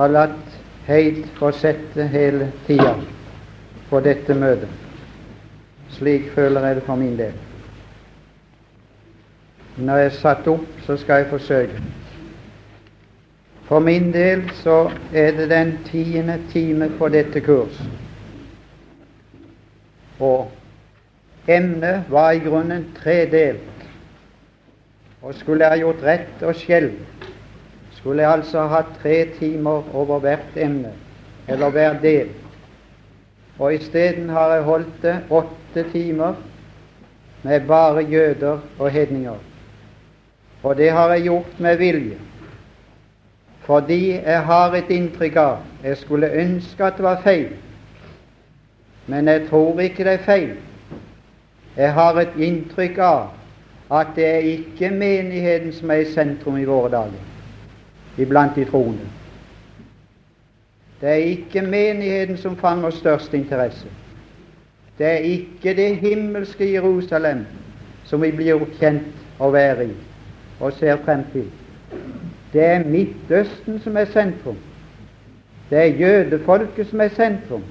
har latt Heid fortsette hele tida på dette møtet. Slik føler jeg det for min del. Når jeg er satt opp, så skal jeg forsøke. For min del så er det den tiende time på dette kurs. Og emnet var i grunnen tredelt. Og skulle ha gjort rett og skjell, skulle jeg altså ha tre timer over hvert emne, eller hver del. Og isteden har jeg holdt det åtte timer med bare jøder og hedninger. Og det har jeg gjort med vilje, fordi jeg har et inntrykk av Jeg skulle ønske at det var feil, men jeg tror ikke det er feil. Jeg har et inntrykk av at det er ikke menigheten som er i sentrum i våre dager, iblant de troende. Det er ikke menigheten som fanger størst interesse. Det er ikke det himmelske Jerusalem som vi blir kjent å være i og ser frem til. Det er Midtøsten som er sentrum. Det er jødefolket som er sentrum.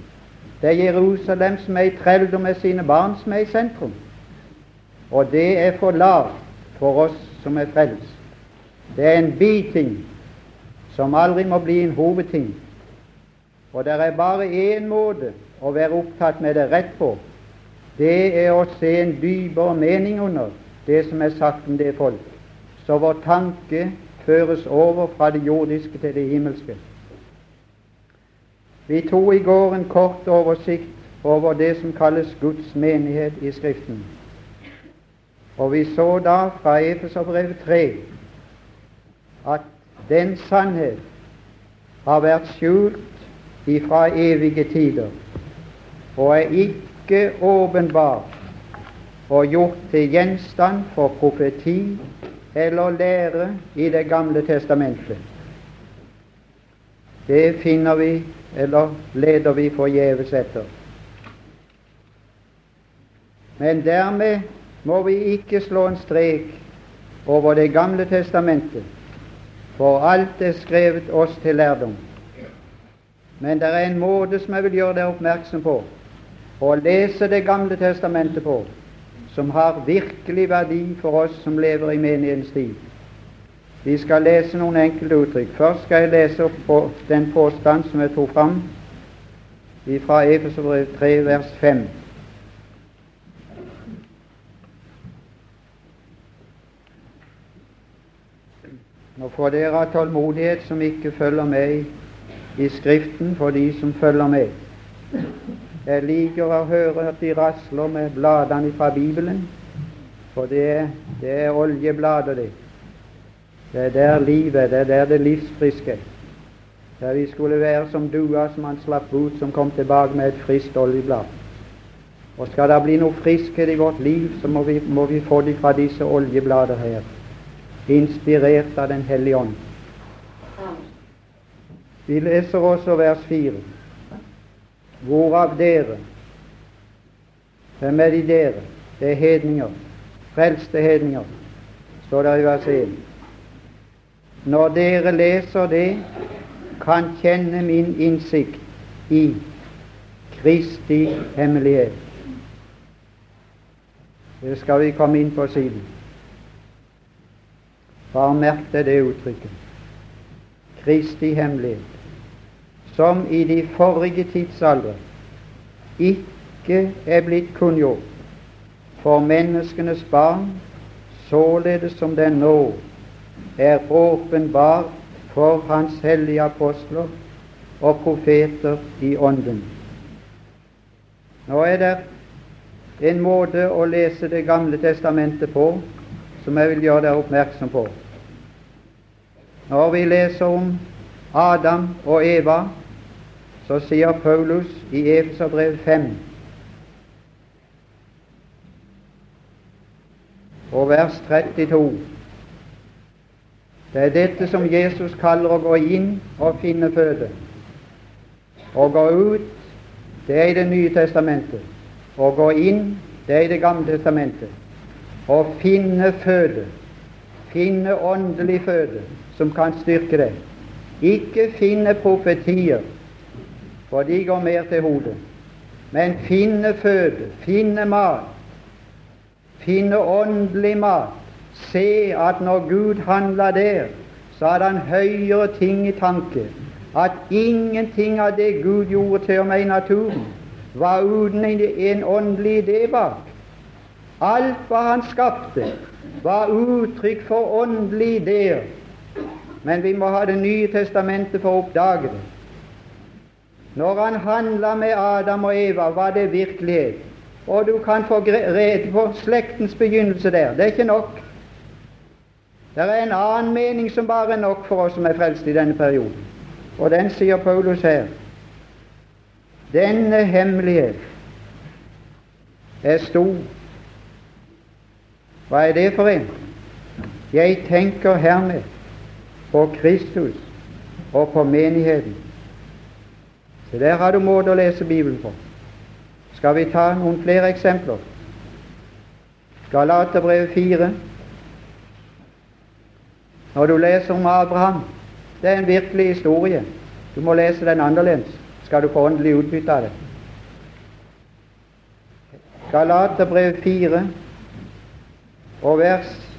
Det er Jerusalem som er i trelldom med sine barn, som er i sentrum. Og det er for lavt for oss som er frelst. Det er en biting som aldri må bli en hovedting. Og det er bare én måte å være opptatt med det rett på. Det er å se en dypere mening under det som er sagt om det folk. Så vår tanke føres over fra det jordiske til det himmelske. Vi tok i går en kort oversikt over det som kalles Guds menighet i Skriften. Og vi så da fra Efeserbrevet 3 at den sannhet har vært skjult ifra evige tider og er ikke åpenbar og gjort til gjenstand for profeti eller lære i Det gamle testamentet. Det finner vi, eller leder vi forgjeves etter. Men dermed må vi ikke slå en strek over Det gamle testamentet, for alt er skrevet oss til lærdom. Men det er en måte som jeg vil gjøre dere oppmerksom på, å lese Det gamle testamentet på, som har virkelig verdi for oss som lever i menighetens tid. Vi skal lese noen enkelte uttrykk. Først skal jeg lese opp på den påstand som jeg tok fram fra Efeserbrev 3, vers 5. Nå får dere ha tålmodighet som ikke følger med i Skriften, for de som følger med. Jeg liker å høre at de rasler med bladene fra Bibelen, for det, det er oljeblader, det. Det er der livet, det er der det livsfriske. Der vi skulle være som dua som han slapp ut, som kom tilbake med et friskt oljeblad. Og skal det bli noe friskhet i vårt liv, så må vi, må vi få det fra disse oljeblader her inspirert av Den hellige ånd. Vi leser også vers 4. Hvorav dere Hvem er de dere? Det er hedninger. Frelste hedninger, står det i vers 1. Når dere leser det, kan kjenne min innsikt i Kristi hemmelighet. Det skal vi komme inn på siden. Bare merk deg det uttrykket. Kristi hemmelighet. Som i de forrige tidsaldre ikke er blitt kunngjort for menneskenes barn, således som den nå er åpenbart for Hans hellige apostler og profeter i Ånden. Nå er det en måte å lese Det gamle testamentet på som jeg vil gjøre dere oppmerksom på. Når vi leser om Adam og Eva, så sier Paulus i Efeserbrev 5 og vers 32 Det er dette som Jesus kaller å gå inn og finne føde. Å gå ut, det er i Det nye testamentet. Å gå inn, det er i Det gamle testamentet å finne føde, finne åndelig føde som kan styrke deg. ikke finne profetier, for de går mer til hodet, men finne føde, finne mat, finne åndelig mat. Se at når Gud handla der, så hadde han høyere ting i tanke. At ingenting av det Gud gjorde til og med i naturen, var uten en åndelig idé bak. Alt hva han skapte, var uttrykk for åndelige ideer. Men vi må ha Det nye testamentet for å oppdage det. Når han handla med Adam og Eva, var det virkelighet. Og du kan få rede på slektens begynnelse der. Det er ikke nok. Det er en annen mening som bare er nok for oss som er frelst i denne perioden. Og den sier Paulus her. Denne hemmelighet er stor. Hva er det for en? Jeg tenker hermed på Kristus og på menigheten. Så der har du måte å lese Bibelen på. Skal vi ta noen flere eksempler? Galaterbrevet 4. Når du leser om Abraham, det er en virkelig historie. Du må lese den annerledes, skal du få åndelig utbytte av det. Galaterbrevet 4 og vers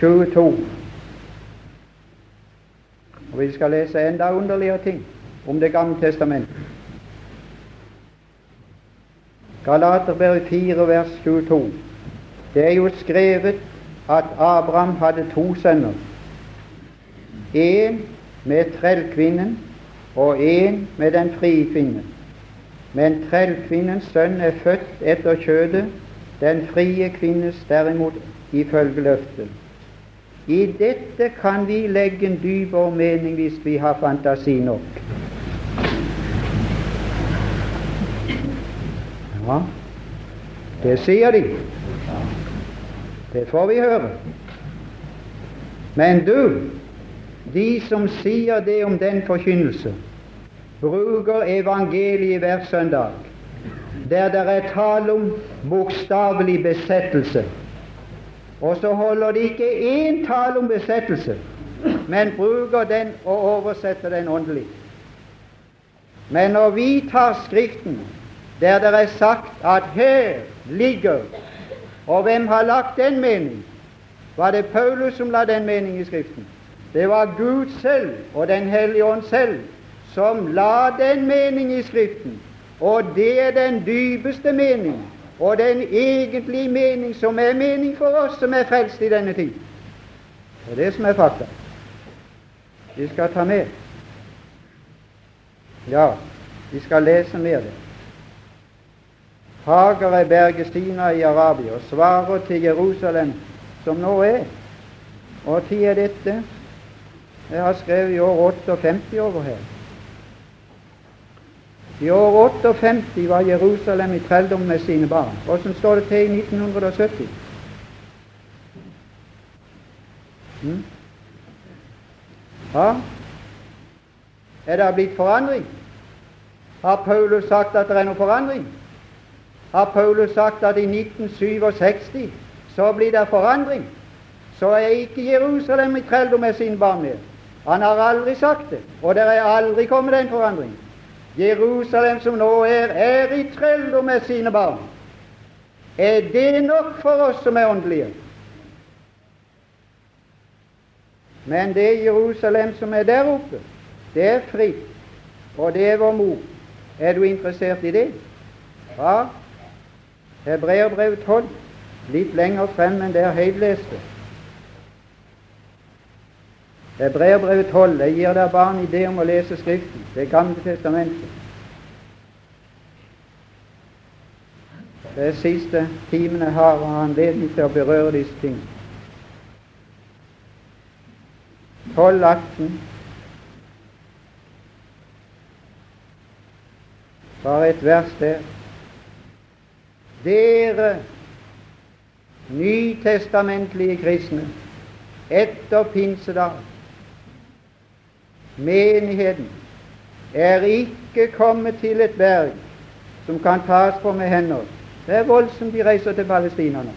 22. Og Vi skal lese enda underligere ting om Det gamle testamentet. Galaterbrevet 4 vers 22. Det er jo skrevet at Abraham hadde to sønner. En med trellkvinnen og en med den frie kvinnen. Men trellkvinnens sønn er født etter kjødet, den frie kvinnes derimot ifølge løftet. I dette kan vi legge en dypere mening hvis vi har fantasi nok. Ja, det sier de. Det får vi høre. Men du, de som sier det om den forkynnelse, bruker evangeliet hver søndag, der det er tale om bokstavelig besettelse. Og så holder de ikke én tale om besettelse, men bruker den og oversetter den åndelig. Men når vi tar Skriften, der det er sagt at her ligger Og hvem har lagt den mening? Var det Paulus som la den mening i Skriften? Det var Gud selv og Den hellige ånd selv som la den mening i Skriften. Og det er den dypeste mening og den egentlige mening som er mening for oss som er frelst i denne tid. Det er det som er fakta. Vi skal ta med. Ja, vi skal lese mer det. Hager er bergestina i Arabia og svarer til Jerusalem som nå er. Og tid er dette? Jeg har skrevet i år 58 over her. I år 58 var Jerusalem i trelldom med sine barn. Åssen står det til i 1970? Hmm? Ja, er det blitt forandring? Har Paulus sagt at det er noe forandring? Har Paulus sagt at i 1967 så blir det forandring? Så er ikke Jerusalem i trelldom med sine barn mer. Han har aldri sagt det, og det er aldri kommet en forandring. Jerusalem som nå er, er i trelldom med sine barn. Er det nok for oss som er åndelige? Men det Jerusalem som er der oppe, det er fritt, og det er vår mor. Er du interessert i det? Ja. Hebreerbrevet 12, litt lenger frem enn det Heid leste. Hebreerbrevet 12 jeg gir deg barn idé om å lese Skriften, Det gamle testamentet. Det er siste timen jeg har anledning til å berøre disse ting. 12, 18. Bare et vers der. Dere nytestamentlige kristne etter pinsedag Menigheten er ikke kommet til et berg som kan tas på med hender. Det er voldsomt de reiser til palestinerne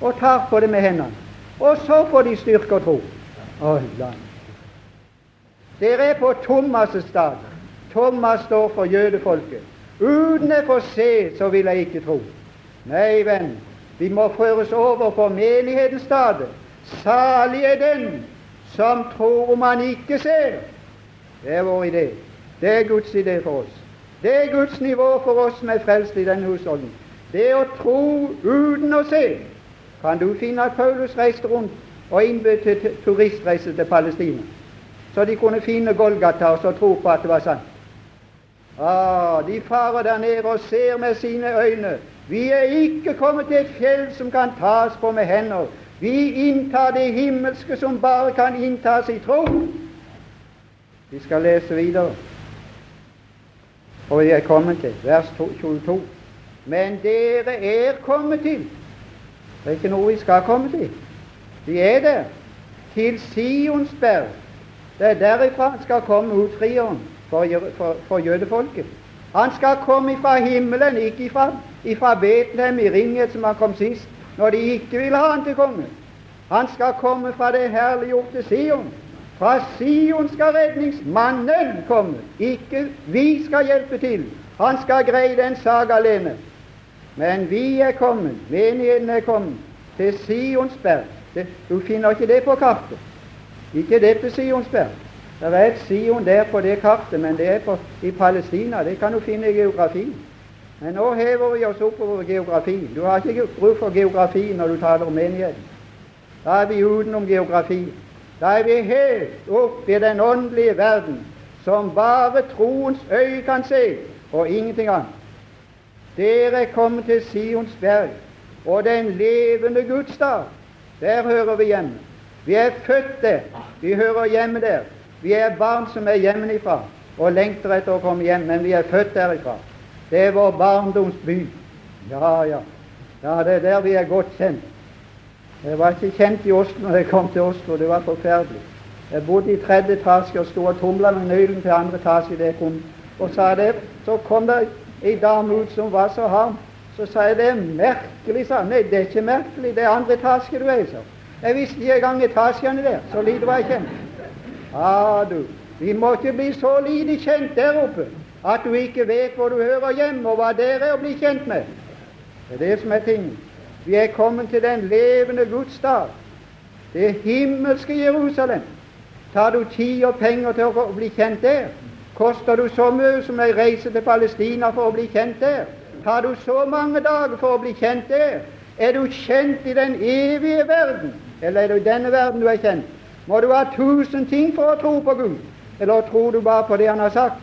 og tar på det med hendene. Og så får de styrke og tro. Oh, Dere er på Thomas' stad. Thomas står for jødefolket. Uten jeg får se, så vil jeg ikke tro. Nei, venn, vi må føres over på menighetens stad. Salig er den som tror om han ikke ser. Det er vår idé. Det er Guds idé for oss. Det er Guds nivå for oss som er frelst i denne husholdning. Det å tro uten å se. Kan du finne at Paulus reiste rundt og innbød til turistreise til Palestina, så de kunne finne Golgata og så tro på at det var sant? Ah, de farer der nede og ser med sine øyne. Vi er ikke kommet til et fjell som kan tas på med hender. Vi inntar det himmelske som bare kan inntas i tro. Vi skal lese videre. Og vi er kommet til vers 22. Men dere er kommet til Det er ikke noe vi skal komme til. Vi er der. Til Sionsberg. Det er derifra han skal komme utfrieren for, for, for jødefolket. Han skal komme fra himmelen, ikke ifra, ifra Betlehem i Ringhet, som han kom sist, når de ikke ville ha han til konge. Han skal komme fra det herliggjorte Sion. Fra Sion skal redningsmannen komme. Ikke vi skal hjelpe til. Han skal greie den sak alene. Men vi er kommet, menigheten er kommet, til Sionsberg. Du finner ikke det på kartet. Ikke dette Sionsberg. Det er et Sion der på det kartet, men det er på, i Palestina. Det kan du finne i geografien. Men nå hever vi oss oppover geografien. Du har ikke bruk for geografi når du taler om menigheten. Da er vi utenom geografien. Da er vi helt oppe i den åndelige verden, som bare troens øye kan se, og ingenting annet. Dere er kommet til Sions berg og den levende Guds dag. Der hører vi hjemme. Vi er født der. Vi hører hjemme der. Vi er barn som er hjemmefra og lengter etter å komme hjem, men vi er født derifra. Det er vår barndomsby. Ja, ja. Ja, det er der vi er godt kjent. Jeg var ikke kjent i Oslo når jeg kom til Oslo. Det var forferdelig. Jeg bodde i tredje etasje og sto og tumla med nøkkelen til andre etasje. Det kom, og sa det. Så kom det ei dame ut som var så harm. Så sa jeg det er merkelig, sa Nei, det er ikke merkelig. Det er andre etasje du er i, Jeg visste ikke engang etasjene der. Så lite var jeg kjent. Ja, du. Vi må ikke bli så lite kjent der oppe at du ikke vet hvor du hører hjemme, og hva dere er å bli kjent med. Det er det som er tingen. Vi er kommet til den levende Guds dag, det himmelske Jerusalem. Tar du tid og penger til å bli kjent der? Koster du så mye som ei reise til Palestina for å bli kjent der? Tar du så mange dager for å bli kjent der? Er du kjent i den evige verden, eller er det i denne verden du er kjent? Må du ha tusen ting for å tro på Gud, eller tror du bare på det Han har sagt?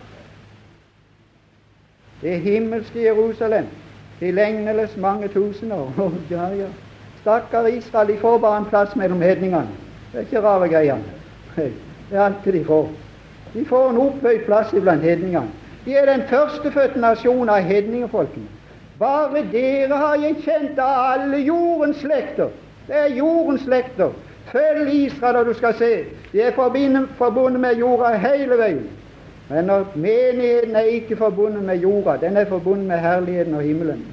Det himmelske Jerusalem, til englenes mange tusener. år. ja, ja. Stakkar Israel, de får bare en plass mellom hedningene. Det er ikke rare greiene. Det er alt de får. De får en opphøyd plass iblant hedningene. De er den førstefødte nasjonen av hedningefolkene. Bare dere har jeg kjent av alle jordens slekter. Det er jordens slekter. Følg Israel, og du skal se. De er forbundet med jorda hele veien. Men når menigheten er ikke forbundet med jorda, den er forbundet med herligheten og himmelen.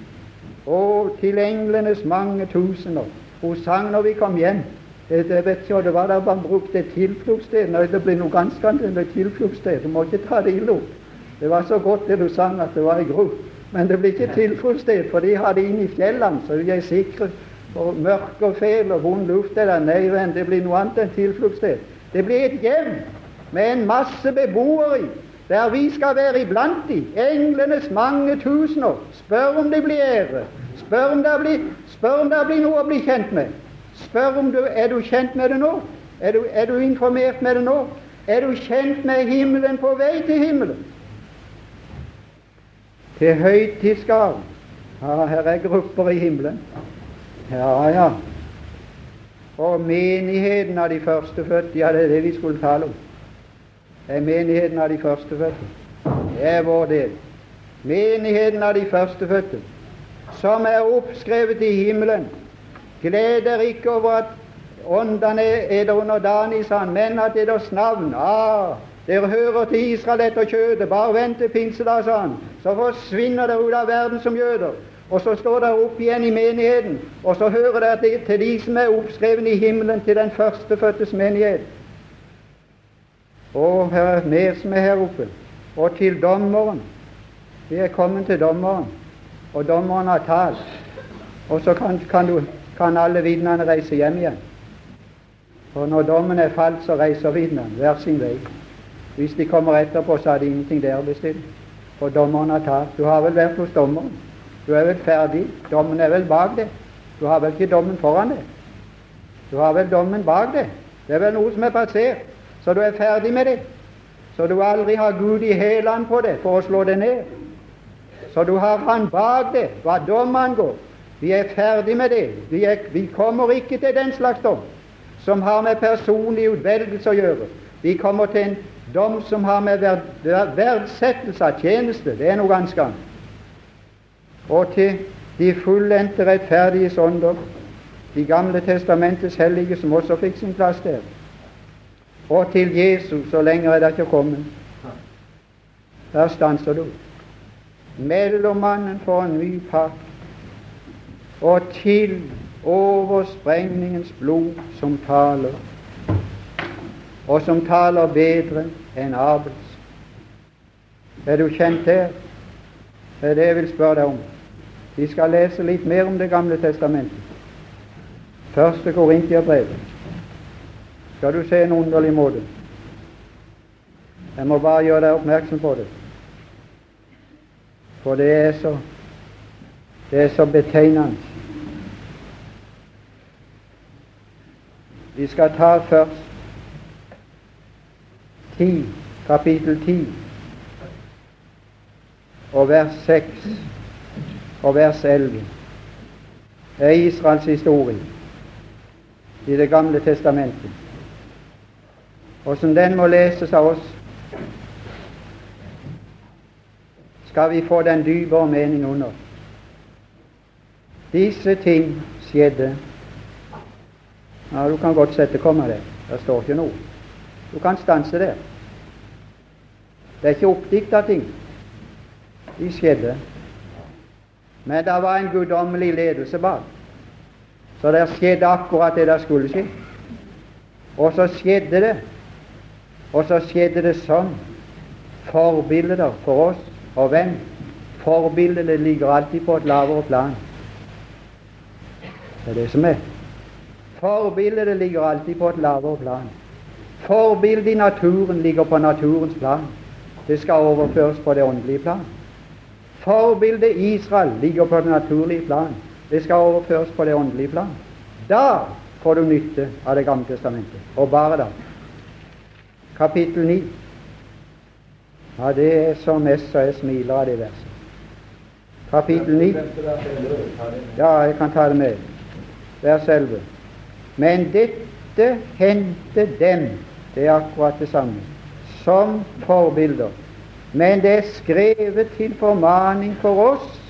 Og til englenes mange tusener. Hun sang når vi kom hjem. Det, det vet ikke, det var der man brukte et tilfluktssted. Når det blir noe ganske annet enn et tilfluktssted, du må ikke ta det ille opp. Det var så godt det du sang at det var i gro. Men det blir ikke tilfluktssted, for de har det inne i fjellene, så de er sikre. Og mørke og feil og vond luft er der. Nei, venn, det blir noe annet enn tilfluktssted. Det blir et hjem med en masse beboere i, der vi skal være iblant de, englenes mange tusener. Spør om det blir ære. Spør om det blir, blir noe å bli kjent med. Spør om du er du kjent med det nå. Er du, er du informert med det nå? Er du kjent med himmelen på vei til himmelen? Til høytidsgaven. Ja, her er grupper i himmelen. Ja, ja. Og menigheten av de førstefødte, ja, det er det vi skulle tale om er menigheten av de førstefødte. Det er vår del. Menigheten av de førstefødte, som er oppskrevet i himmelen. Gled ikke over at åndene er der under Danis sa men at deres navn ah, Dere hører til Israel etter kjødet. Bare vent til pinsedag, sa han. Så forsvinner dere ut av verden som jøder. Og så står dere opp igjen i menigheten, og så hører dere til de som er oppskrevet i himmelen, til den førstefødtes menighet. Og her er mer som er her oppe. Og til dommeren. Vi er kommet til dommeren, og dommeren har talt. Og så kan, kan, du, kan alle vitnene reise hjem igjen. For når dommen er falt, så reiser vitnene hver sin vei. Hvis de kommer etterpå, så er det ingenting der å bestille. For dommeren har talt. Du har vel vært hos dommeren? Du er vel ferdig? Dommen er vel bak deg? Du har vel ikke dommen foran deg? Du har vel dommen bak deg? Det er vel noe som er passert, så du er ferdig med det. Så du aldri har Gud i hælene på det for å slå det ned. Så du har Han bak deg hva dom angår. Vi er ferdig med det. Vi, er, vi kommer ikke til den slags dom som har med personlig utvelgelse å gjøre. Vi kommer til en dom som har med verd, verdsettelse av tjeneste. Det er noe ganske annet. Og til de fullendte rettferdige ånder, De gamle testamentets hellige, som også fikk sin plass der. Og til Jesus, så lenger er det ikke kommet. Der stanser du. Mellommannen for en ny pakt. Og til oversprengningens blod som taler, og som taler bedre enn Abels. Er du kjent der? Det er det jeg vil spørre deg om. Vi skal lese litt mer om Det gamle testamentet. Første Korintiabrev. Skal du se en underlig måte. Jeg må bare gjøre deg oppmerksom på det. For det er så det er så betegnende. Vi skal ta først 10, kapittel 10 og vers 6 og vers 11. Det er Israels historie i Det gamle testamentet. Og som den må leses av oss, skal vi få den dypere mening under. Disse ting skjedde ja, Du kan godt sette komma der. Det står ikke noe. Du kan stanse der. Det er ikke oppdikta ting. De skjedde. Men det var en guddommelig ledelse bak. Så det skjedde akkurat det der skulle skje. Og så skjedde det. Og så skjedde det sånn. Forbilder for oss. Og hvem? Forbildene ligger alltid på et lavere plan. Det er det som er. Forbildet ligger alltid på et lavere plan. Forbildet i naturen ligger på naturens plan. Det skal overføres på det åndelige plan. Forbildet Israel ligger på det naturlige plan. Det skal overføres på det åndelige plan. Da får du nytte av Det gamle testamentet. Og bare da. Kapittel 9. Ja, det er så mest jeg smiler av det verset. Kapittel 9. Ja, jeg kan ta det med. Vers 11. Men dette hendte dem, det er akkurat det samme, som forbilder men det er skrevet til formaning for oss,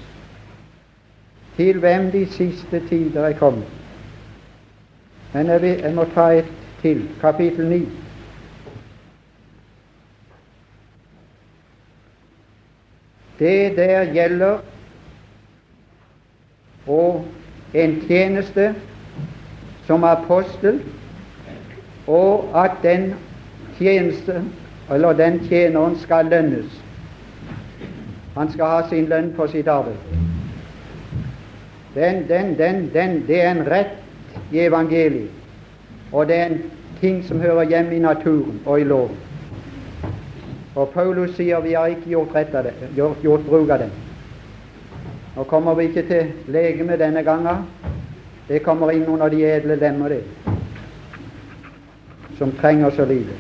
til hvem de siste tider er kommet. Men jeg, vil, jeg må ta et til, kapittel 9. Det der gjelder og en tjeneste som apostel, og at den tjeneste eller den tjeneren skal lønnes. Han skal ha sin lønn for sitt arbeid. Den, den, den, den, det er en rett i evangeliet, og det er en ting som hører hjemme i naturen og i loven. Og Paulus sier vi har ikke gjort, rett av det, gjort, gjort bruk av den. Nå kommer vi ikke til legeme denne gangen. Det kommer inn under de edle lemmer, det, som trenger så lite.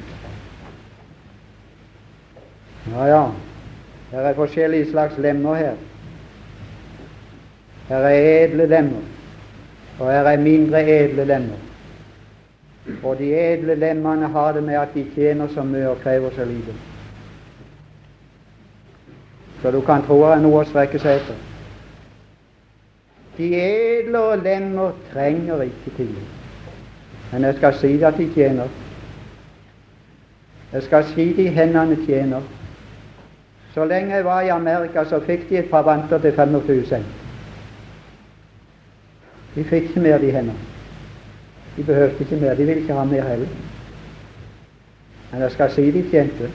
Ja, ja. Det er forskjellige slags lemmer her. Her er edle lemmer, og her er mindre edle lemmer. Og de edle lemmene har det med at de tjener så mye og krever så lite. Så du kan tro det er noe å strekke seg etter. De edlere lemmer trenger ikke tillit. Men jeg skal si at de tjener. Jeg skal si de hendene tjener. Så lenge jeg var i Amerika, så fikk de et par vanter til 25 cent. De fikk ikke mer, de hendene. De behøvde ikke mer. De ville ikke ha mer heller. Men jeg skal si de tjente.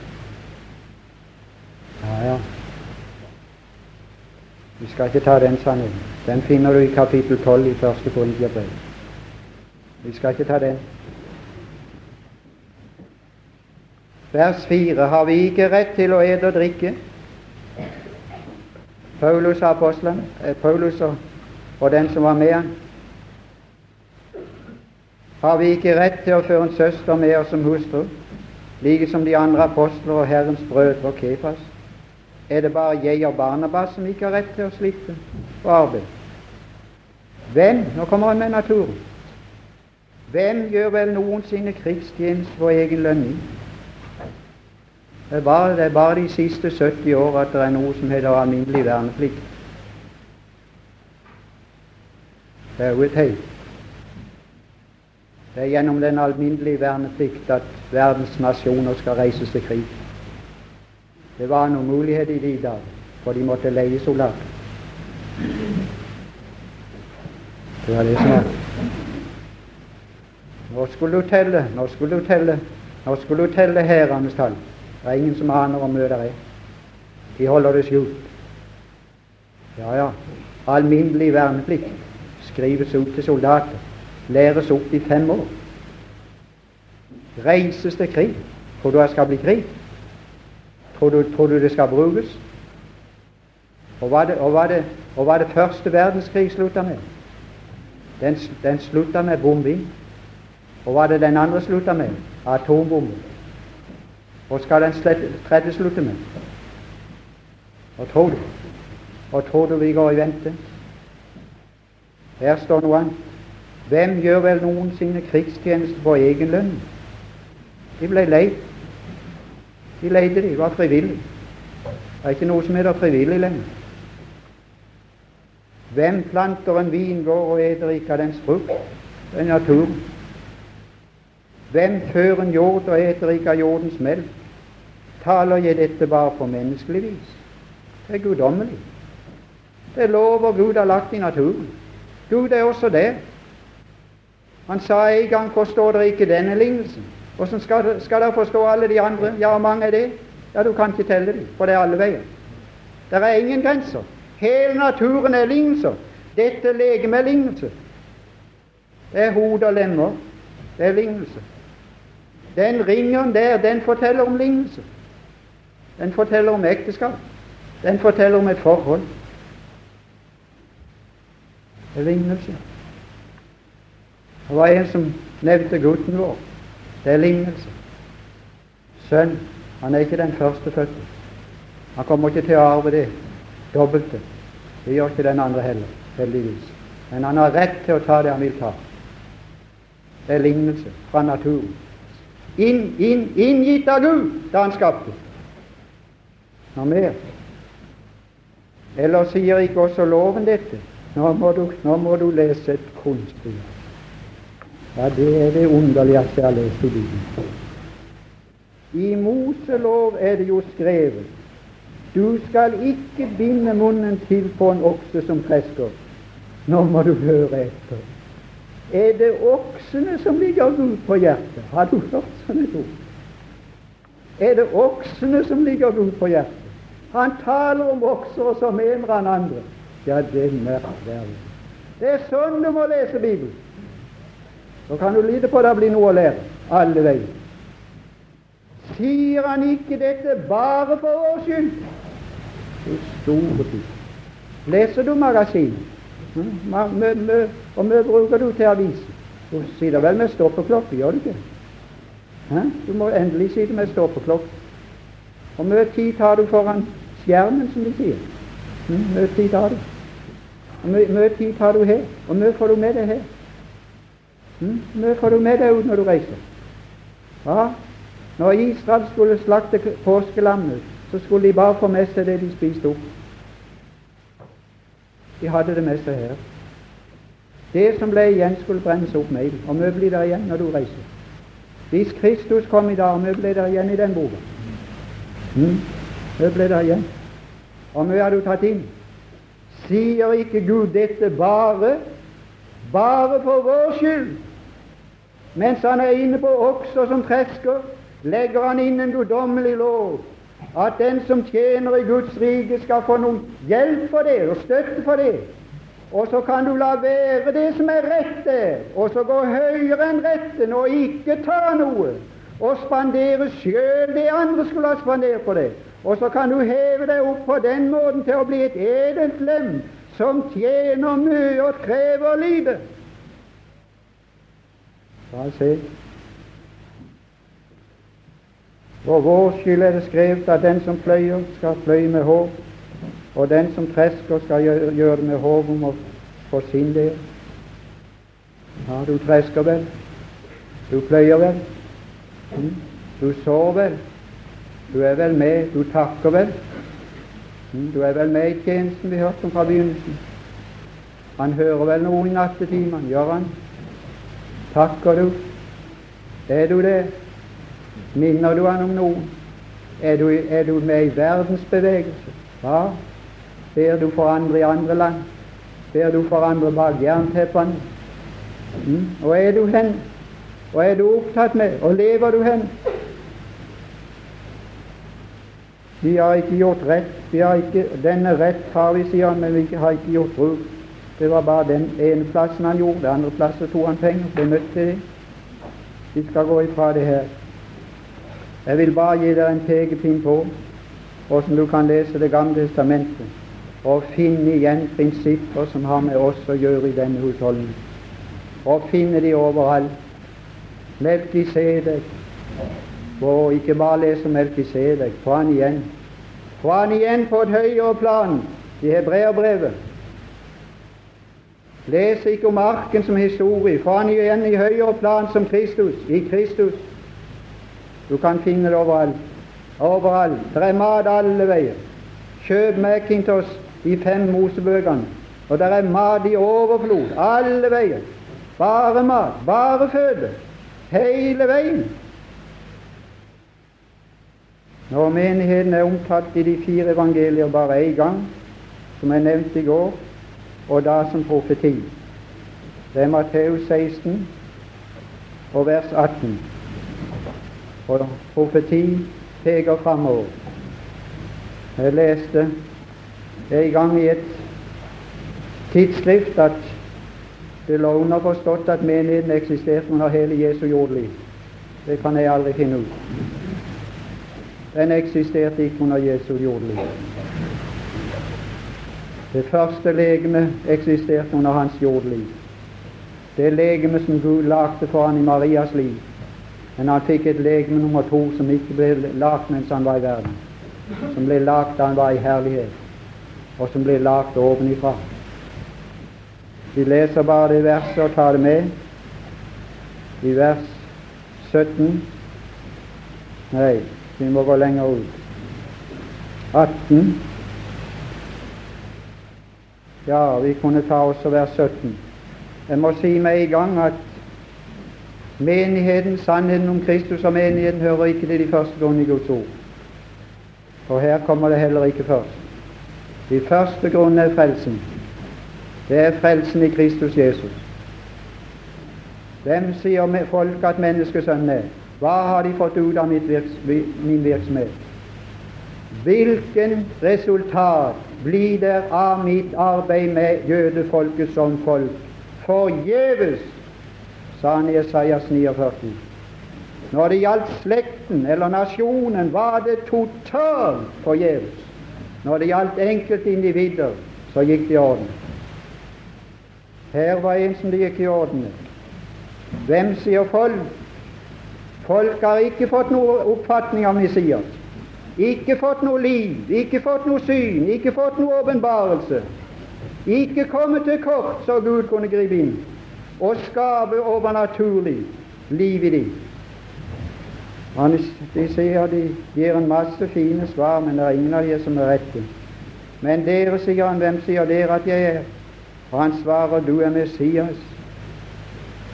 Ja, ja. Vi skal ikke ta den sannheten. Den finner du i kapittel 12 i første Korintiabrev. Vi skal ikke ta den. Vers 4. Har vi ikke rett til å ete og drikke? Paulus apostlen, eh, Paulus og, og den som var med han. Har vi ikke rett til å føre en søster med oss som hustru, like som de andre apostler og Herrens brødre og Kefas? Er det bare jeg og Barnabas som ikke har rett til å slippe å arbeide? Hvem Nå kommer han med naturen. Hvem gjør vel noensinne krigstjeneste for egen lønning? Det er, bare, det er bare de siste 70 år at det er noe som heter alminnelig verneplikt. Det er jo et tegn. Det er gjennom den alminnelige verneplikt at verdens nasjoner skal reises til krig. Det var noen mulighet i de dager, for de måtte leie soldater. Det var det som var. Nå skulle du telle, nå skulle du telle, nå skulle du telle hærenes tall. Det er ingen som aner hvor mye det er. De holder det skjult. Ja, ja. Alminnelig verneplikt skrives ut til soldater. Læres opp i fem år. Reises til krig. Tror du det skal bli krig? Tror du, tror du det skal brukes? Og hva det, det, det første verdenskrig slutta med? Den, den slutta med bombing. Og hva det den andre slutta med? Atombombe. Og skal den tredje slutte med? Og tror du? Og tror du vi går i vente? Her står noe annet. Hvem gjør vel noensinne krigstjeneste på egen lønn? De ble leid. De leide de, var frivillige. Det er ikke noe som heter frivillig lenger. Hvem planter en vingård og eter ikke av dens frukt? Det er naturen. Hvem fører en jord og eter ikke av jordens melk? Taler jeg dette bare på menneskelig vis? Det er guddommelig. Det er lover Gud har lagt i naturen. Gud er også der. Han sa en gang 'forstår dere ikke denne lignelsen'? Hvordan skal, skal dere forstå alle de andre? Ja, hvor mange er det? Ja, du kan ikke telle dem, for det er alle veier. Det er ingen grenser. Hele naturen er lignelser. Dette legemet er lignelse. Det er hode og lemmer. Det er lignelse. Den ringen der, den forteller om lignelse. Den forteller om ekteskap. Den forteller om et forhold. Det er lignelse. Det var en som nevnte gutten vår. Det er lignelse. Sønn, han er ikke den førstefødte. Han kommer ikke til å arve det dobbelte. Det gjør ikke den andre heller, heldigvis. Men han har rett til å ta det han vil ta. Det er lignelse fra naturen. Inn, inn, inngitt av Gud da han skapte. Noe mer. Eller sier ikke også loven dette? Nå må du, nå må du lese et kunstig Ja, det er det underligste jeg har lest i Bibelen. I Moselov er det jo skrevet du skal ikke binde munnen til på en okse som tresker. Nå må du høre etter. Er det oksene som ligger Gud på hjertet? Har du hørt sånne ord? Er det oksene som ligger Gud på hjertet? Han taler om okser som så eller annen andre. Ja, det er merkverdig. Det er sånn du må lese Bibelen. Så kan du lide på det blir noe å lære alle veier. Sier han ikke dette bare for vår skyld? Du store ting. Leser du magasinet? Hm? Og mye bruker du til avisen? Du sitter vel med stoppeklokke, gjør du ikke? Hæ? Du må endelig sitte med stoppeklokke. Og mye tid tar du foran skjermen, som de sier. Hvor mye tid tar du. Hvor mye, tid tar du her. Og mye får du med deg her. Mye får du med deg ut når du reiser. Ja, når Israel skulle slakte påskelammet, så skulle de bare få med seg det de spiste opp. De hadde det med seg her. Det som ble igjen, skulle brennes opp med ild. Og mye blir der igjen når du reiser. Hvis Kristus kom i dag, mye ble der igjen i den boka. Mm. Hva ble der igjen? Og mye har du tatt inn? Sier ikke Gud dette bare bare for vår skyld? Mens han er inne på okser som tresker, legger han inn en guddommelig lov. At den som tjener i Guds rike, skal få noen hjelp for det og støtte for det. Og så kan du la være det som er rett der, og så gå høyere enn retten og ikke ta noe, og spandere sjøl det andre skulle ha spandert på det. Og så kan du heve deg opp på den måten til å bli et edelt lem som tjener mye og krever lite. Bare se. For vår skyld er det skrevet at den som pløyer, skal pløye med håp, og den som tresker, skal gjøre det med håp om å få sin del. Ja, du tresker vel, du pløyer vel, mm. du sår vel, du er vel med, du takker vel. Mm. Du er vel med i tjenesten vi hørte om fra begynnelsen. Han hører vel noe i nattetimene, gjør han? Takker du? Er du det? Minner du han om noen? Er du, er du med i verdensbevegelse? Ja. Ber du for andre i andre land? Ber du for andre bak jernteppene? Mm. Og er du hen? Og er du opptatt med? Og lever du hen? Vi har ikke gjort rett. Ikke, denne rett har vi, sier han, men vi har ikke gjort bruk. Det var bare den ene plassen han gjorde. Den andre plassen tok han penger. Ble nødt til. Vi skal gå ifra det her. Jeg vil bare gi deg en pekepinn på hvordan du kan lese Det gamle testamentet og finne igjen prinsipper som har med oss å gjøre i denne husholdningen. Og finne de overalt. Melkisedek. Og ikke bare lese Melkisedek. Få han igjen. Få han igjen på et høyere plan i hebreerbrevet. Les ikke om arken som historie. for han er igjen i høyere plan som Kristus. I Kristus. Du kan finne det overalt. Overalt. Det er mat alle veier. Kjøp Macintosh de fem Mosebøkene, og det er mat i overflod alle veier. Bare mat, bare føde. Hele veien. Når menigheten er omtalt i de fire evangelier bare én gang, som jeg nevnte i går, og da som profeti, det er Matteus 16 og vers 18. Og profeti peker framover. Jeg leste en gang i et tidsskrift at det lå underforstått at menigheten eksisterte under hele Jesu jordliv. Det kan jeg aldri finne ut. Den eksisterte ikke under Jesu jordliv. Det første legeme eksisterte under hans jordliv. Det legeme som Gud lagde for han i Marias liv. Men han fikk et legeme nummer to som ikke ble lagt mens han var i verden. Som ble lagt da han var i herlighet, og som ble lagt ovenifra. Vi leser bare det verset og tar det med. I vers 17 Nei, vi må gå lenger ut. 18 Ja, vi kunne ta også vers 17. Jeg må si med en gang at Menigheten, sannheten om Kristus og menigheten hører ikke til de første grunnene i Guds ord. Og her kommer det heller ikke først. De første grunnene er frelsen. Det er frelsen i Kristus Jesus. Hvem sier folk at menneskesønnen er? Hva har de fått ut av virks min virksomhet? Hvilken resultat blir det av mitt arbeid med jødefolket som folk? Forgjeves sa han i Esaias 49. Når det gjaldt slekten eller nasjonen, var det totalt forgjeves. Når det gjaldt enkeltindivider, så gikk det i orden. Her var en som det gikk i orden med. Hvem sier folk? Folk har ikke fått noen oppfatning av Messias. Ikke fått noe liv, ikke fått noe syn, ikke fått noe åpenbarelse. Ikke kommet til kort så Gud kunne gripe inn og skape overnaturlig liv i dem. De sier de gir en masse fine svar, men det er ingen av dem som er rette. Men dere, sier han, hvem sier dere at jeg er? Og han svarer, du er Messias.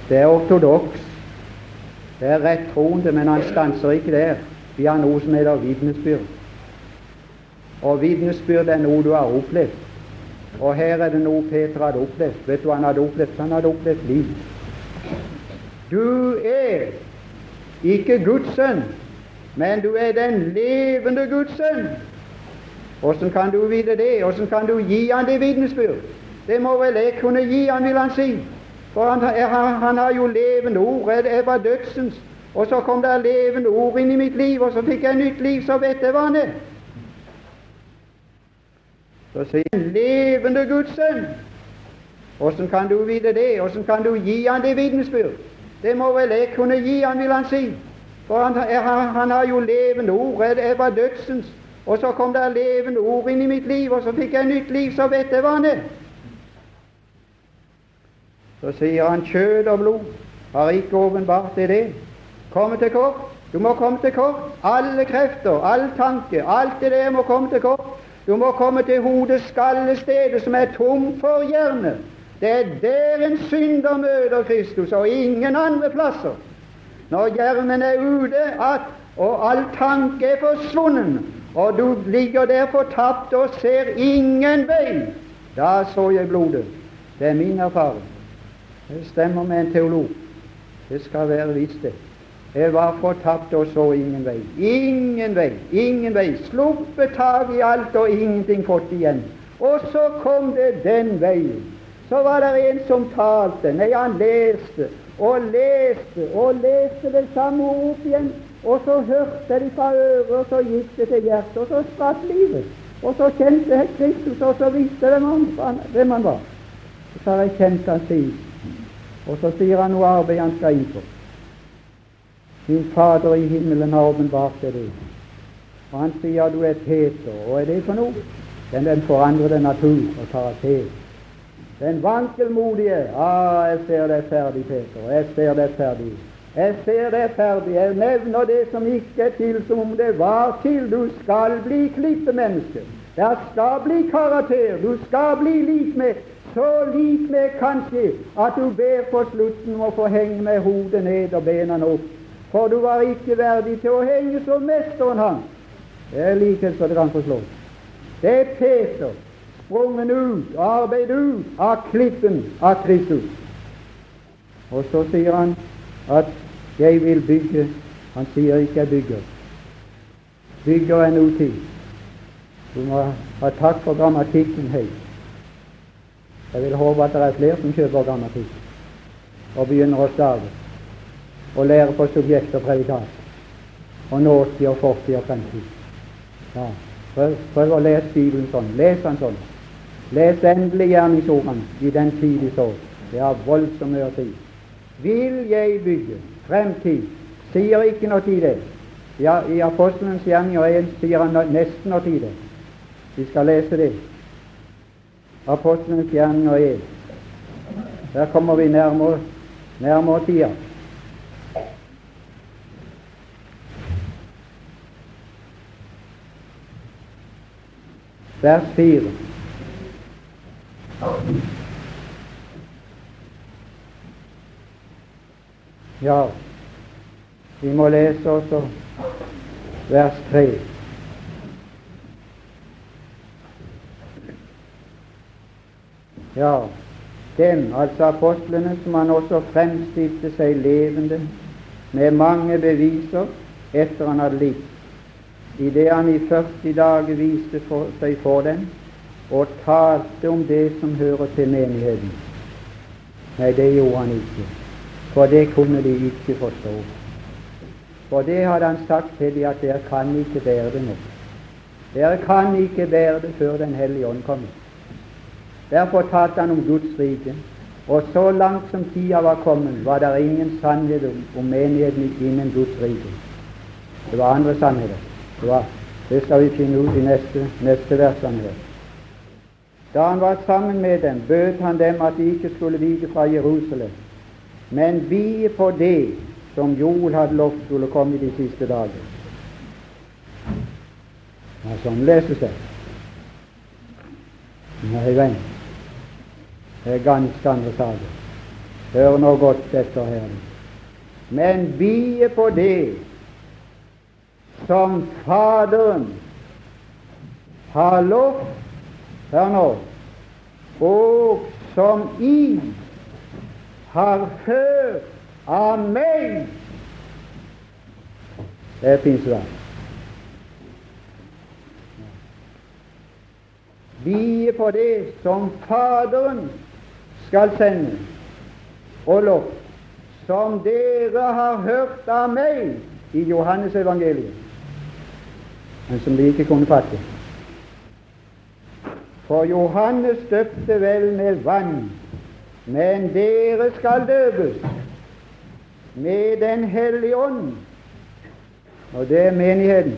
Det er ortodoks. Det er rett troende, men han stanser ikke der. Vi har noe som heter vitnesbyrd. Og vitnesbyrd er noe du har opplevd. Og her er det noe Peter hadde opplevd. Vet du hva han hadde opplevd? Han hadde opplevd liv. Du er ikke Guds sønn men du er den levende Guds sønn. Åssen kan du vite det? Åssen kan du gi han det vitnesbyrd? Det må vel jeg kunne gi han, vil han si. For han, han, han har jo levende ord. Jeg var dødsens. Og så kom det levende ord inn i mitt liv, og så fikk jeg nytt liv. som vet jeg hva han er. Så sier han levende Guds sønn. Åssen kan du vite det? Åssen kan du gi han det vitensbyrd? Det må vel jeg kunne gi han, vil han si. For han, han, han har jo levende ord. Jeg var dødsens. Og så kom det levende ord inn i mitt liv, og så fikk jeg nytt liv. som vet jeg hva han er. Så sier han kjød og blod har ikke åpenbart det det. Komme til kort. Du må komme til kort. Alle krefter, all tanke, alt det der må komme til kort. Du må komme til hodets skallestedet, som er tomt for hjerne. Det er der en synder møter Kristus, og ingen andre plasser. Når hjernen er ute, at, og all tanke er forsvunnet, og du ligger der fortapt og ser ingen vei, da så jeg blodet. Det er min erfaring. Det stemmer med en teolog. Det skal være visst, det. Jeg var fortapt og så ingen vei. Ingen vei, ingen vei. Sluppet tak i alt og ingenting fått igjen. Og så kom det den veien. Så var det en som talte. Nei, han leste og leste og leste det samme opp igjen. Og så hørte de fra øret, og så gikk det til hjertet, og så spratt livet. Og så kjente jeg Kristus, og så visste de hvem han var. Så har jeg kjent han siden. Og så sier han noe arbeid han skal inn på. Din Fader i himmelen har åpenbart deg det. Og han sier du er Peter. Og er det for noe? Den, den forandrede natur og karakter. Den vankelmodige ah, jeg ser deg ferdig, Peter. Jeg ser deg ferdig. Jeg ser deg ferdig. Jeg nevner det som ikke er til, som om det var til. Du skal bli klippemenneske. Det skal bli karakter. Du skal bli lik med så lik med kanskje at du ber på slutten om å få henge med hodet ned og bena opp. For du var ikke verdig til å henge som mesteren hans. Det er likhet det kan forslå. Det er Peter sprungen ut, arbeid ut av klippen av Kristus. Og så sier han at 'jeg vil bygge'. Han sier ikke 'jeg bygger'. Bygger er noe til. Du må ha takk for grammatikken høyt. Jeg vil håpe at det er flere som kjøper grammatikk og begynner å stave og lære på subjekt og predikat og nåtid og fortid og fremtid. Ja, prøv, prøv å lese Bibelen sånn. Les den sånn. Les endelig gjerningsordene i den tid de så. Det har å si, Vil jeg bygge fremtid? Sier ikke noe tid det. Ja, I Apostelens gjerninger 1 sier han nesten noe tid det. Vi skal lese det. Apostelens gjerninger 1. Der kommer vi nærmere, nærmere tida. Vers 4. Ja, vi må lese også vers 3. Ja, dem, altså apostlene, som han også fremstilte seg levende med mange beviser etter han hadde litt, idet han i 40 dager viste for seg for dem og talte om det som hører til menigheten. Nei, det gjorde han ikke, for det kunne de ikke forstå. For det hadde han sagt til dem at dere kan ikke bære det nå. Dere kan ikke bære det før Den hellige ånd kommer. Derfor talte han om Guds rike. Og så langt som tida var kommet, var det ingen sannhet om, om menigheten innen Guds rike. Det var andre sannheter. Det, det skal vi finne ut i neste, neste her. Da han var sammen med dem, bød han dem at de ikke skulle vike fra Jerusalem, men vie på det som Joel hadde lovt skulle komme de siste dager. Ja, sånn leses det. Nei, venn, det er ganske andre saker. Hør nå godt etter her. Men vie på det som Faderen har lovt Hør nå. Og som I har hørt av meg. Det er pinsedag. Vie på det som Faderen skal sende, og lov, som dere har hørt av meg i Johannes evangeliet, men som de ikke kunne fatte. For Johannes døpte vel med vann, men dere skal døpes med Den hellige ånd. Og det er menigheten.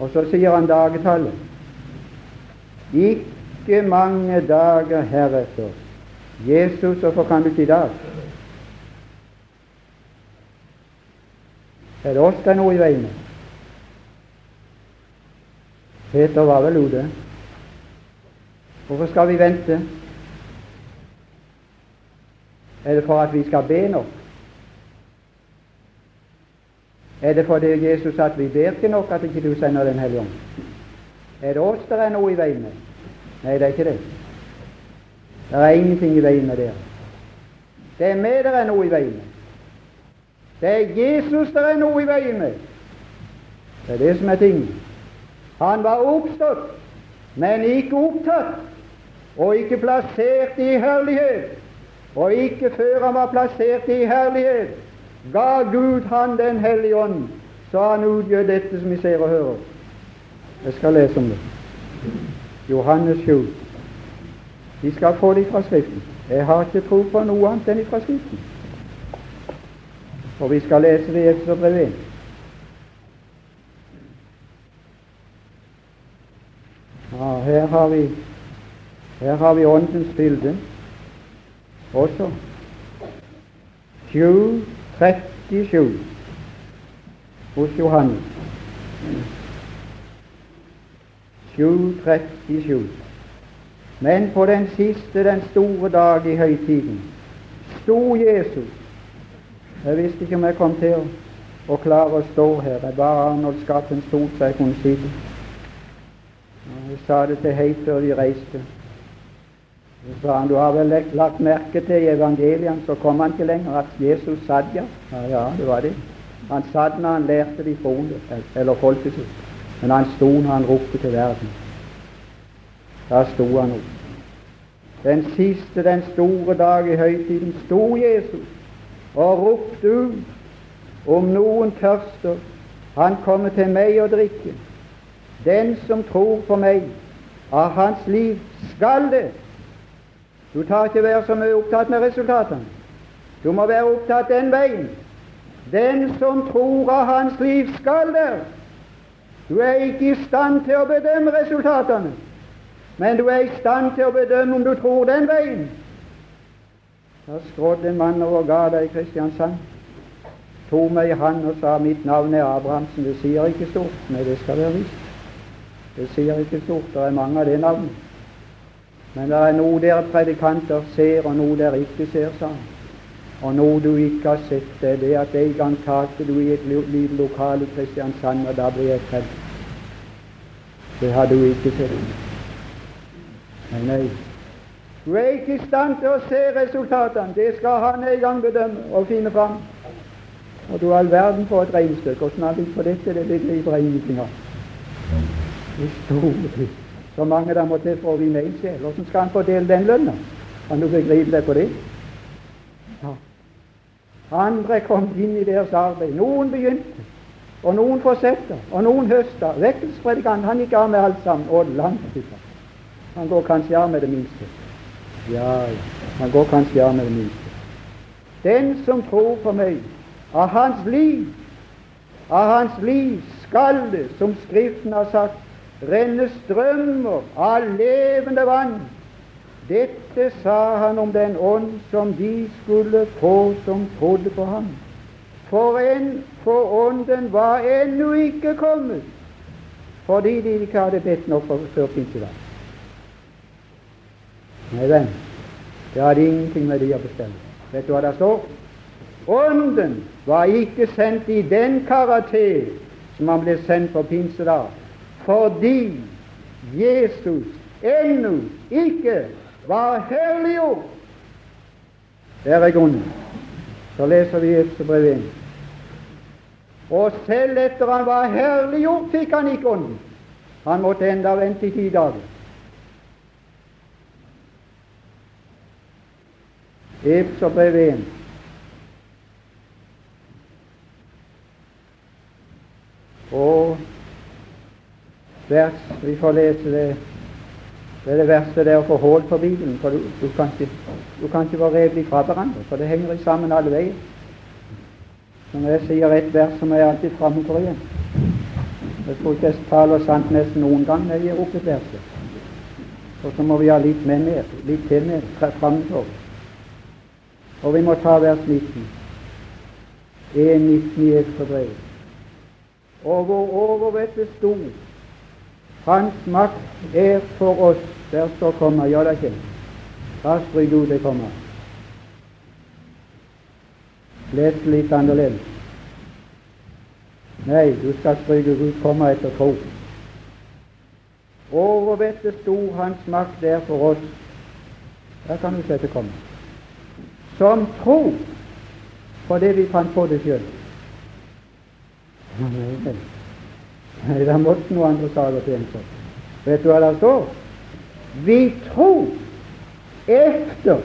Og så sier han dagetallet. Ikke mange dager heretter. Jesus, hvorfor kan du ikke dag? Er det oss det er noe i veien med? Peter var vel ute. Hvorfor skal vi vente? Er det for at vi skal be nok? Er det fordi Jesus at vi ber ikke nok at ikke du sender Den hellige ånd? Er det oss det er noe i veien med? Nei, det er ikke det. Det er ingenting i veien med dere. Det er meg det er noe i veien med. Det er Jesus det er noe i veien med. Det er det som er tingen. Han var oppstått, men ikke opptatt, og ikke plassert i herlighet. Og ikke før han var plassert i herlighet, ga Gud han Den hellige ånd, så han utgjør dette som vi ser og hører. Jeg skal lese om det. Johannes 7. Vi skal få det fra Skriften. Jeg har ikke tro på noe annet enn fra Skriften. Og vi skal lese det i Efterbrevet 1. Ja, her har vi her har vi Åndens bilde også. 7.37 hos Johannes. 7.37. Men på den siste, den store dag i høytiden, sto Jesus Jeg visste ikke om jeg kom til å, klare å stå her. Jeg bare Arnold Skatten stort så jeg kunne sitte. Jeg sa det til Heit før vi reiste. Så sa han, du har vel lagt merke til i evangeliene, så kom han ikke lenger, at Jesus satt ja. Ja, ja det var det. Han satt når han lærte de troende, eller folket sitt. Men han sto når han ropte til verden. Da sto han opp. Den siste, den store dag i høytiden, sto Jesus og ropte ut om noen tørster, han kommer til meg og drikke. Den som tror på meg, av hans liv skal det. Du tar ikke være så mye opptatt med resultatene. Du må være opptatt den veien. Den som tror av hans liv, skal det. Du er ikke i stand til å bedømme resultatene, men du er i stand til å bedømme om du tror den veien. Da skrådde en mann over gata i Kristiansand, tok meg i hand og sa mitt navn er Abrahamsen. Det sier ikke stort. men det skal være visst. Det sier ikke stort. Det er mange av det navnet. Men det er noe dere predikanter ser, og noe dere ikke ser, sa han. Og noe du ikke har sett, det er det at en gang talte du i et lite lokal i Kristiansand, og da ble jeg frelst. Det har du ikke sett. Men nei, du er ikke i stand til å se resultatene. Det skal han en gang bedømme og finne fram. Og du all verden for et regnestykke. Åssen han vil få dette, det begriper jeg ingenting av. Så mange der må til for å vinne én sjel. Hvordan skal han fordele den lønna? Kan du begripe deg på det? Andre kom inn i deres arbeid. Noen begynte, og noen fortsetter, og noen høster. Vekkelsespredikant han gikk av med alt sammen. Og langt ifra. Han går kanskje av med det minste. Ja, han går kanskje av med det minste. Den som tror på meg, av hans liv, av hans liv skal det, som Skriften har sagt, renne strømmer av levende vann dette sa han om den ånd som de skulle få som trodde på ham. For, en, for ånden var ennå ikke kommet, fordi de ikke hadde bedt nok for før pinsedag. Nei, venn, det hadde ingenting med de å bestemme. Vet du hva det står? Ånden var ikke sendt i den karakter som han ble sendt på pinsedag, fordi Jesus ennå ikke var herliggjort. Der er grunnen. Så leser vi Efterbrevet 1. Og selv etter han var herliggjort, fikk han ikke ånden. Han måtte enda vente i ti dager. Efeserbrev 1. Og vers Vi får lese det. Det er det verste det er å få hull på Bibelen, for du, du, kan ikke, du kan ikke være revelig fra hverandre, for det henger sammen alle veier. Når jeg sier et vers, som er alltid framme for igjen. Jeg tror ikke jeg taler sant nesten noen gang når jeg gir opp et vers. Og så må vi ha litt med mer, litt til mer framfor. Og vi må ta vers 19. 1.19 i Efterbrevet. Og hvor overvettet sto Hans makt er for oss Der står komma. Ja, det kommer. Da stryk ut det kommer? Les litt annerledes. Nei, du skal stryke ut komma etter tro. Overvettet sto Hans makt der for oss. Der kan du sette komma. Som tro på det vi fant på det sjøl. Nei, det måtte noen andre saker til en sånn. Vet du hva det står? Vi tror efter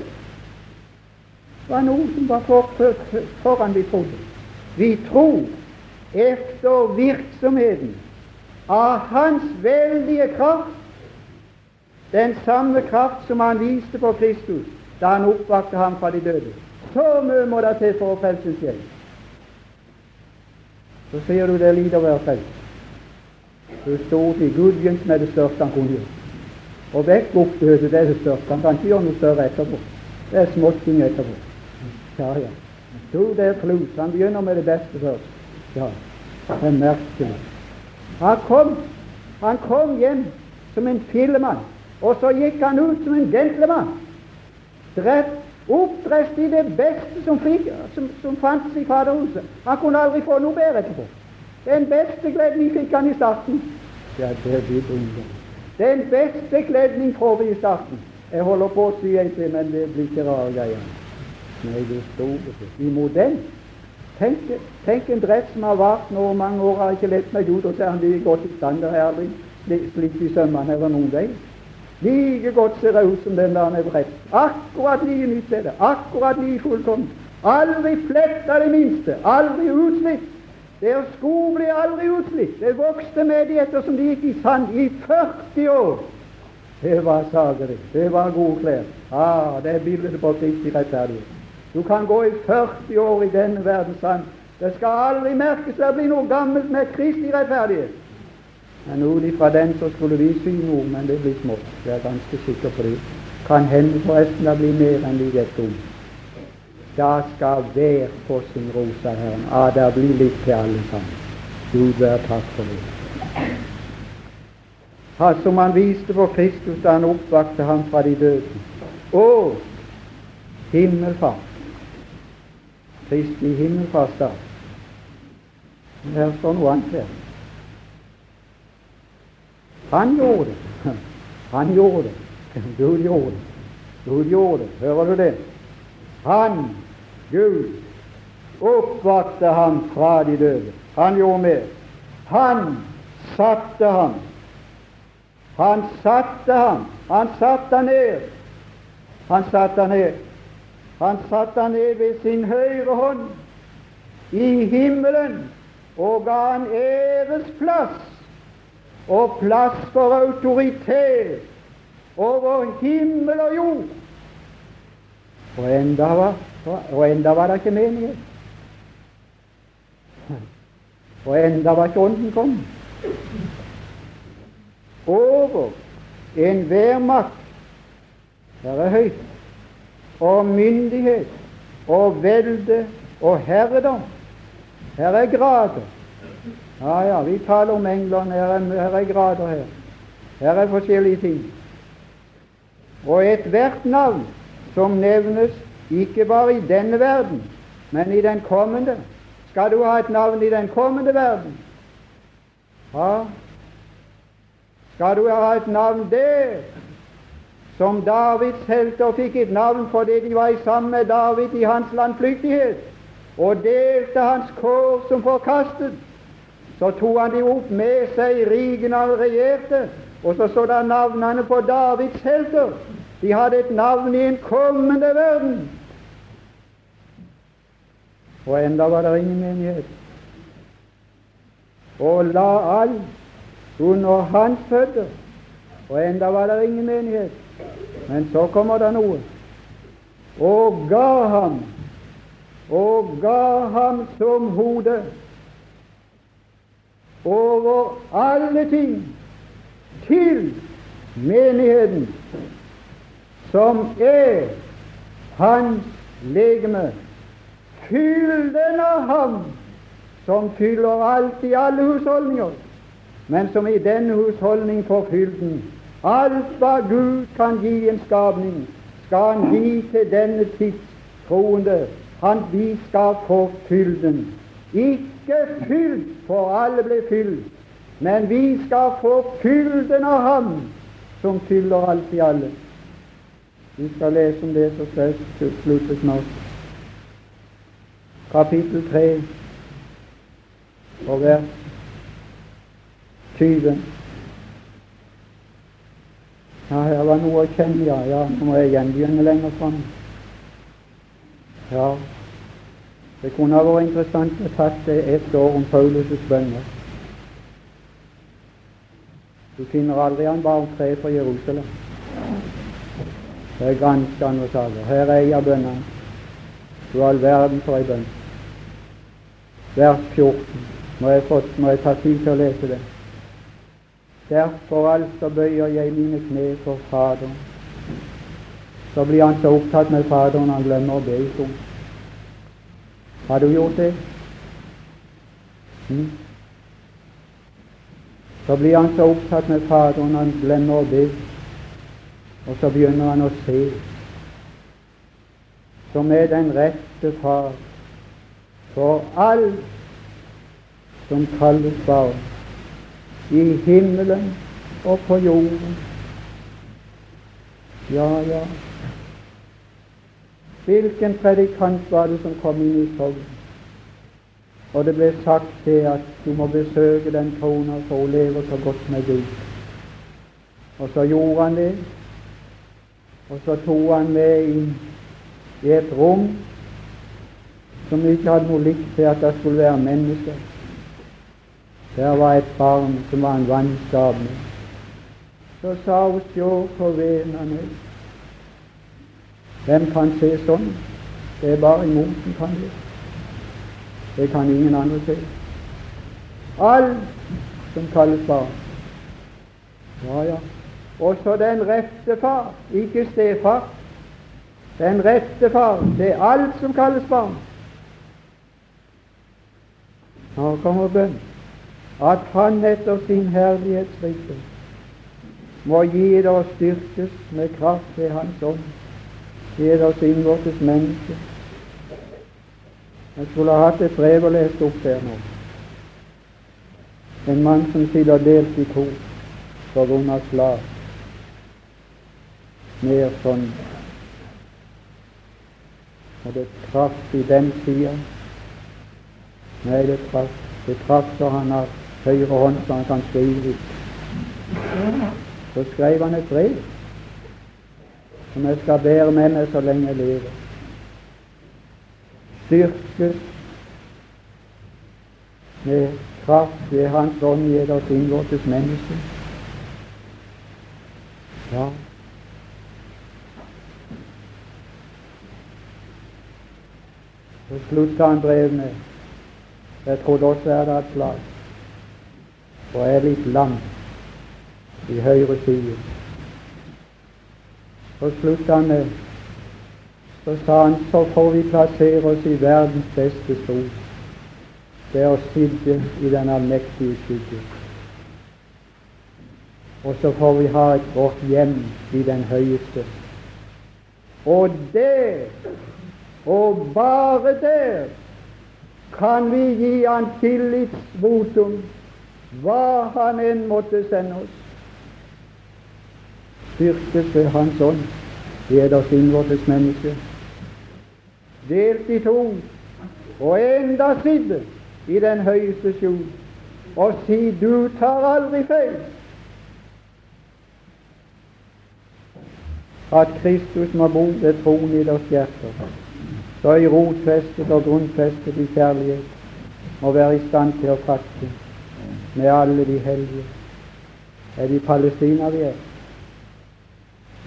var noe som var for, for, foran vi trodde. Vi tror efter virksomheten av Hans veldige kraft, den samme kraft som Han viste på Kristus da Han oppvakte ham fra de døde. Så mye må det til for å frelse en sjel. Så sier du det lider å være frelst. Du stod i som er det største han kunne gjøre. Og vekk oppdøde, det er det største. Han kan ikke gjøre noe større etterpå. Det er småting etterpå. Ja. Du, det er flus. Han begynner med det beste først. Ja, det er merkelig. Han kom, han kom hjem som en fillemann, og så gikk han ut som en gentleman. Oppdrest i det beste som, fikk, som, som fantes i Faderhuset. Han kunne aldri få noe bedre etterpå. Den beste kledning fikk han i starten. Ja, det blir ungdom. Den beste kledning får vi i starten. Jeg holder på å si en til, men det blir ikke rare greier. Nei, det store Imot den. Tenk, tenk en dress som har vart nå mange år, har ikke lett meg ut, og så er han like godt i stand. Det har aldri slitt i sømmene eller noen vei. Like godt ser det ut som den der han er bredt. Akkurat like nytt er det. Akkurat like fullkomment. Aldri flett av det minste. Aldri utslitt. Deres sko ble aldri utslitt. Det vokste med de ettersom de gikk i sand i 40 år. Det var sagere. Det var gode klær. Ah, det er bildet på Kristi rettferdighet. Du kan gå i 40 år i denne verdens sand. Det skal aldri merkes det blir noe gammelt med Kristi rettferdighet. Men ut ifra den så skulle vi si noe, men det blir smått. Jeg er ganske sikker på det. Kan hende forresten det blir mer enn de ett ord. Da skal hver få sin rosa Herren. Ja, det blir litt til alle sammen. Gud være takk for det. Ha, som han viste for Kristus da han oppvakte ham fra de døde. Og himmelfart. Kristi himmelfartsdag. Her står noe annet her. Han gjorde det. Han gjorde det. Gud gjorde det. Gud gjorde det. Hører du det? Han, Gud, oppvakte ham fra de døde. Han gjorde mer. Han satte ham. Han satte ham. Han satte ham ned. Han satte ham ned. Han satte ham ned ved sin høyre hånd i himmelen og ga han æresplass og plass for autoritet over himmel og jord. Og enda var, og enda var det ikke menighet. Og enda var ikke Ånden kommet. Over enhver makt her er høyt, og myndighet og velde og herredom. Her er grader. Ja, ja, vi taler om England. Her er, her er grader her. Her er forskjellige ting. Og ethvert navn som nevnes ikke bare i denne verden, men i den kommende. Skal du ha et navn i den kommende verden? Ja. Skal du ha et navn der, som Davids helter fikk et navn fordi de var sammen med David i hans landflyktighet? og delte hans kår som forkastet. Så tok han de opp med seg i riken han regjerte, og så så da navnene på Davids helter. De hadde et navn i en kommende verden. Og enda var det ingen menighet. Og la alt under hans føtter. Og enda var det ingen menighet. Men så kommer det noe. Og ga ham, og ga ham som hode over alle ting til menigheten, som er hans legeme. Fyll den av ham som fyller alt i alle husholdninger, men som i denne husholdning får fylden. Alt hva Gud kan gi en skapning, skal han gi til denne tids troende. Han, vi skal få fylden. Ikke fylt, for alle ble fylt, men vi skal få fylden av Ham som fyller alt i alle. Vi skal lese om det, så skal jeg slutte snart. Kapittel 3 og vers 20. Ja, her var noe å kjenne, ja. ja nå må jeg gjenbegynne lenger fram. Ja, det kunne ha vært interessant å tatt ett år om Paulus' bønner. Du finner aldri han bare tre fra Jerusalem. Det er ganske andre saker. Her er jeg bønnene. Du all verden for ei bønn. Vers 14. Må jeg, fått, må jeg ta tid til å lese det. Derfor altså bøyer jeg mine kne for Faderen. Så blir han så opptatt med Faderen han glemmer å be i stund. Har du gjort det? Hm? Så blir han så opptatt med Faderen han glemmer å be, og så begynner han å se, som er den rette far for alt som kalles barn, i himmelen og på jorden. Ja, ja. Hvilken predikant var det som kom inn i sogn? Og det ble sagt til at du må besøke den trona, for hun lever så godt med Gud. Og så gjorde han det. Og så tok han med inn i et rom som ikke hadde noe likt til at det skulle være mennesker. Der var et barn som var en vannskapning. Så sa hun sjå på venene. Hvem kan se sånn? Det er bare imot som kan det. Det kan ingen andre se. Alt som kalles barn. Ja, ja. Også den rette far, ikke stefar. Den rette far det er alt som kalles barn. Nå kommer bønn. At Han etter sin herlighetsrike må gi det og styrkes med kraft ved Hans ånd. Gi det oss innvortes menneske jeg skulle ha hatt et brev og lese opp her nå. En mann som sitter delt i to på grunn av slag. Mer sånn Og det traff i den sida. Nei, det traff det traff så han har høyre hånd så han kan skrive. Så skrev han et brev som jeg skal bære med meg så lenge jeg lever styrkes med kraft ved Hans ånd i oss innvortes menneske. Ja. Så slutta han brev med Jeg trodde også jeg hadde hatt slag, for jeg er litt lam i høyre side. Så slutta han med så sa han så får vi plassere oss i verdens beste stol. Det er å sitte i den allmektige skygge. Og så får vi ha et vårt hjem i den høyeste. Og der, og bare der, kan vi gi Han tillitsvotum, hva Han enn måtte sende oss. Styrkes ved Hans ånd, i eders innvortes menneske delt i to, og enda sitte i den høyeste skjul og si du tar aldri feil. At Kristus må bo ved troen i deres hjerter, er rotfestet og grunnfestet i kjærlighet, må være i stand til å fatte med alle de hellige. Er det i Palestina vi er?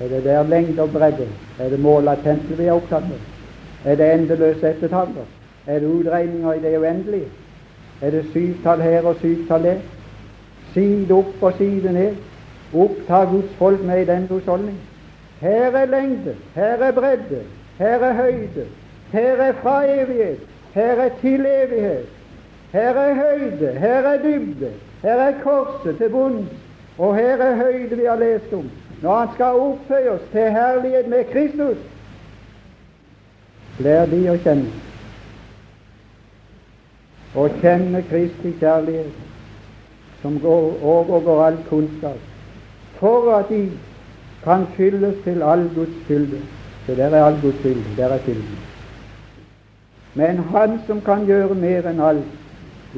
Er det der lengde og bredde? Er det mål av tempelet vi er opptatt av? Er det endeløse ettertaller? Er det utregninger i det uendelige? Er det syvtall her og syvtall der? Side opp og side ned. Oppta Guds folk med i den husholdning. Her er lengde, her er bredde, her er høyde, her er fra evighet, her er til evighet. Her er høyde, her er dybde, her er korset til bunns, og her er høyde vi har lest om. Når Han skal opphøye oss til herlighet med Kristus, lær de å kjenne. Å kjenne Kristi kjærlighet, som går, overgår all kunnskap, for at de kan fylles til all Guds fylde. For der er all Guds fylde, der er fylden. Men Han som kan gjøre mer enn alt,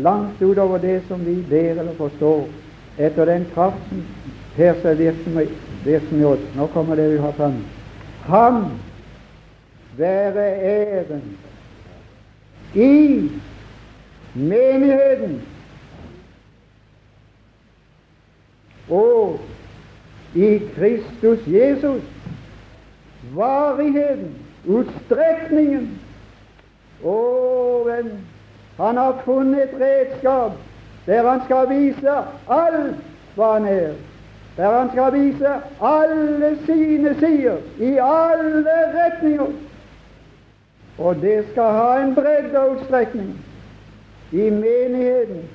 langt utover det som vi ber eller forstår, etter den kraft som her seg virksomhet. Nå kommer det vi har fram. Ham være æren i menigheten og i Kristus Jesus. Varigheten, utstrekningen. Å, venn, han har funnet et redskap der han skal vise alt hva han er. Der han skal vise alle sine sider i alle retninger. Og det skal ha en bredde og utstrekning i menigheten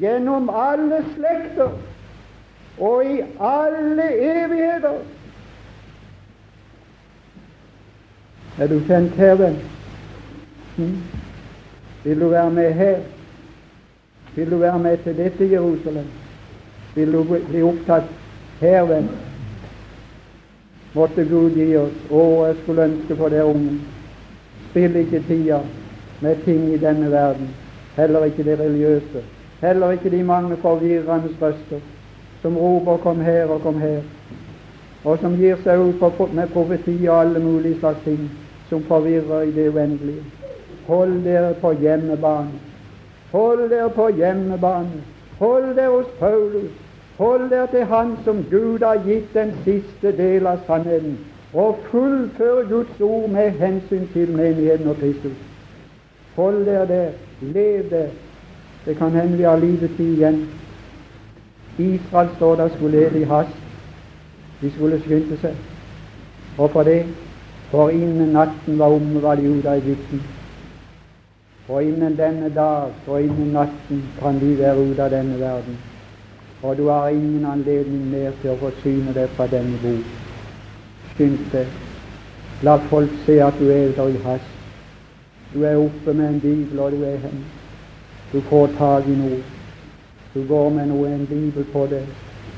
gjennom alle slekter og i alle evigheter. Er du kjent her, venn? Hm? Vil du være med her? Vil du være med til dette Jerusalem? Vil du bli opptatt her, venn? Måtte Gud gi oss Å, jeg skulle ønske for det unge. Spill ikke tida med ting i denne verden, heller ikke det religiøse, heller ikke de mange forvirrende røster som roper 'kom her' og 'kom her', og som gir seg ut med profeti og alle mulige slags ting som forvirrer i det uendelige. Hold dere på hjemmebane. Hold dere på hjemmebane. Hold dere hos Paulus. Hold dere til Han som Gud har gitt den siste del av sannheten, og fullfør Guds ord med hensyn til menigheten og Kristus. Hold dere der. Lev der. Det kan hende vi har livets tid igjen. Israel står der skulle leve i hast. De skulle skynde seg. Hvorfor det? For innen natten var omme, var de ute av Egypten. Og innen denne dag og innen natten kan vi være ute av denne verden. Og du har ingen anledning mer til å forsyne deg fra denne bok. Skynd deg. La folk se at du er der i hast. Du er oppe med en bibel, og du er hen. Du får tak i noe. Du går med noe, en bibel på deg.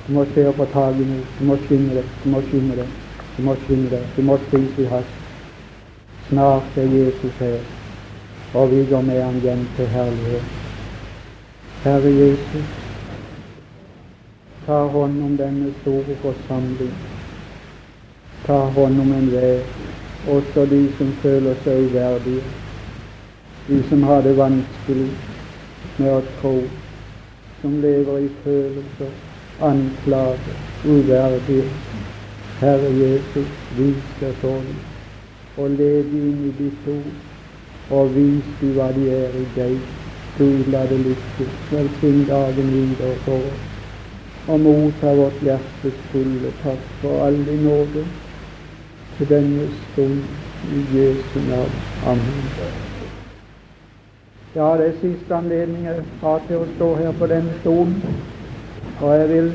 Du må se og få tak i noe. Du må skynde deg. Du må skynde deg. Du må skynde deg. Du må spise i hast. Snart er Jesus her og vi går med ham hjem til herlighet. Herre Jesus, ta hånd om denne store forsamling. Ta hånd om enhver, også de som føler seg uverdige, de som har det vanskelig med å tro, som lever i følelser, anklager, uverdighet. Herre Jesus, vis deg sånn, og led inn i ditt ord og vis du hva de er i deg. Du la det lykkes. Velsign dagen videre for oss. Og motta vårt hjertes fulle takk for all din nåde til denne stund i Jesu navn. Amen. Ja, det er siste anledning jeg har til å stå her på denne stolen. Og jeg vil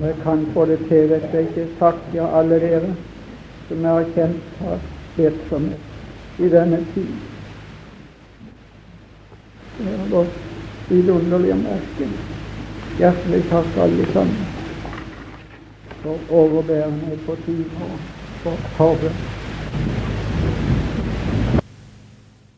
Om jeg kan få det til, vet jeg ikke. Takke alle dere som jeg har kjent har virksomhet i denne tid. Det har gått vidunderlig å merke. Hjertelig takk, alle sammen, for overbærende på tid og for forbønn.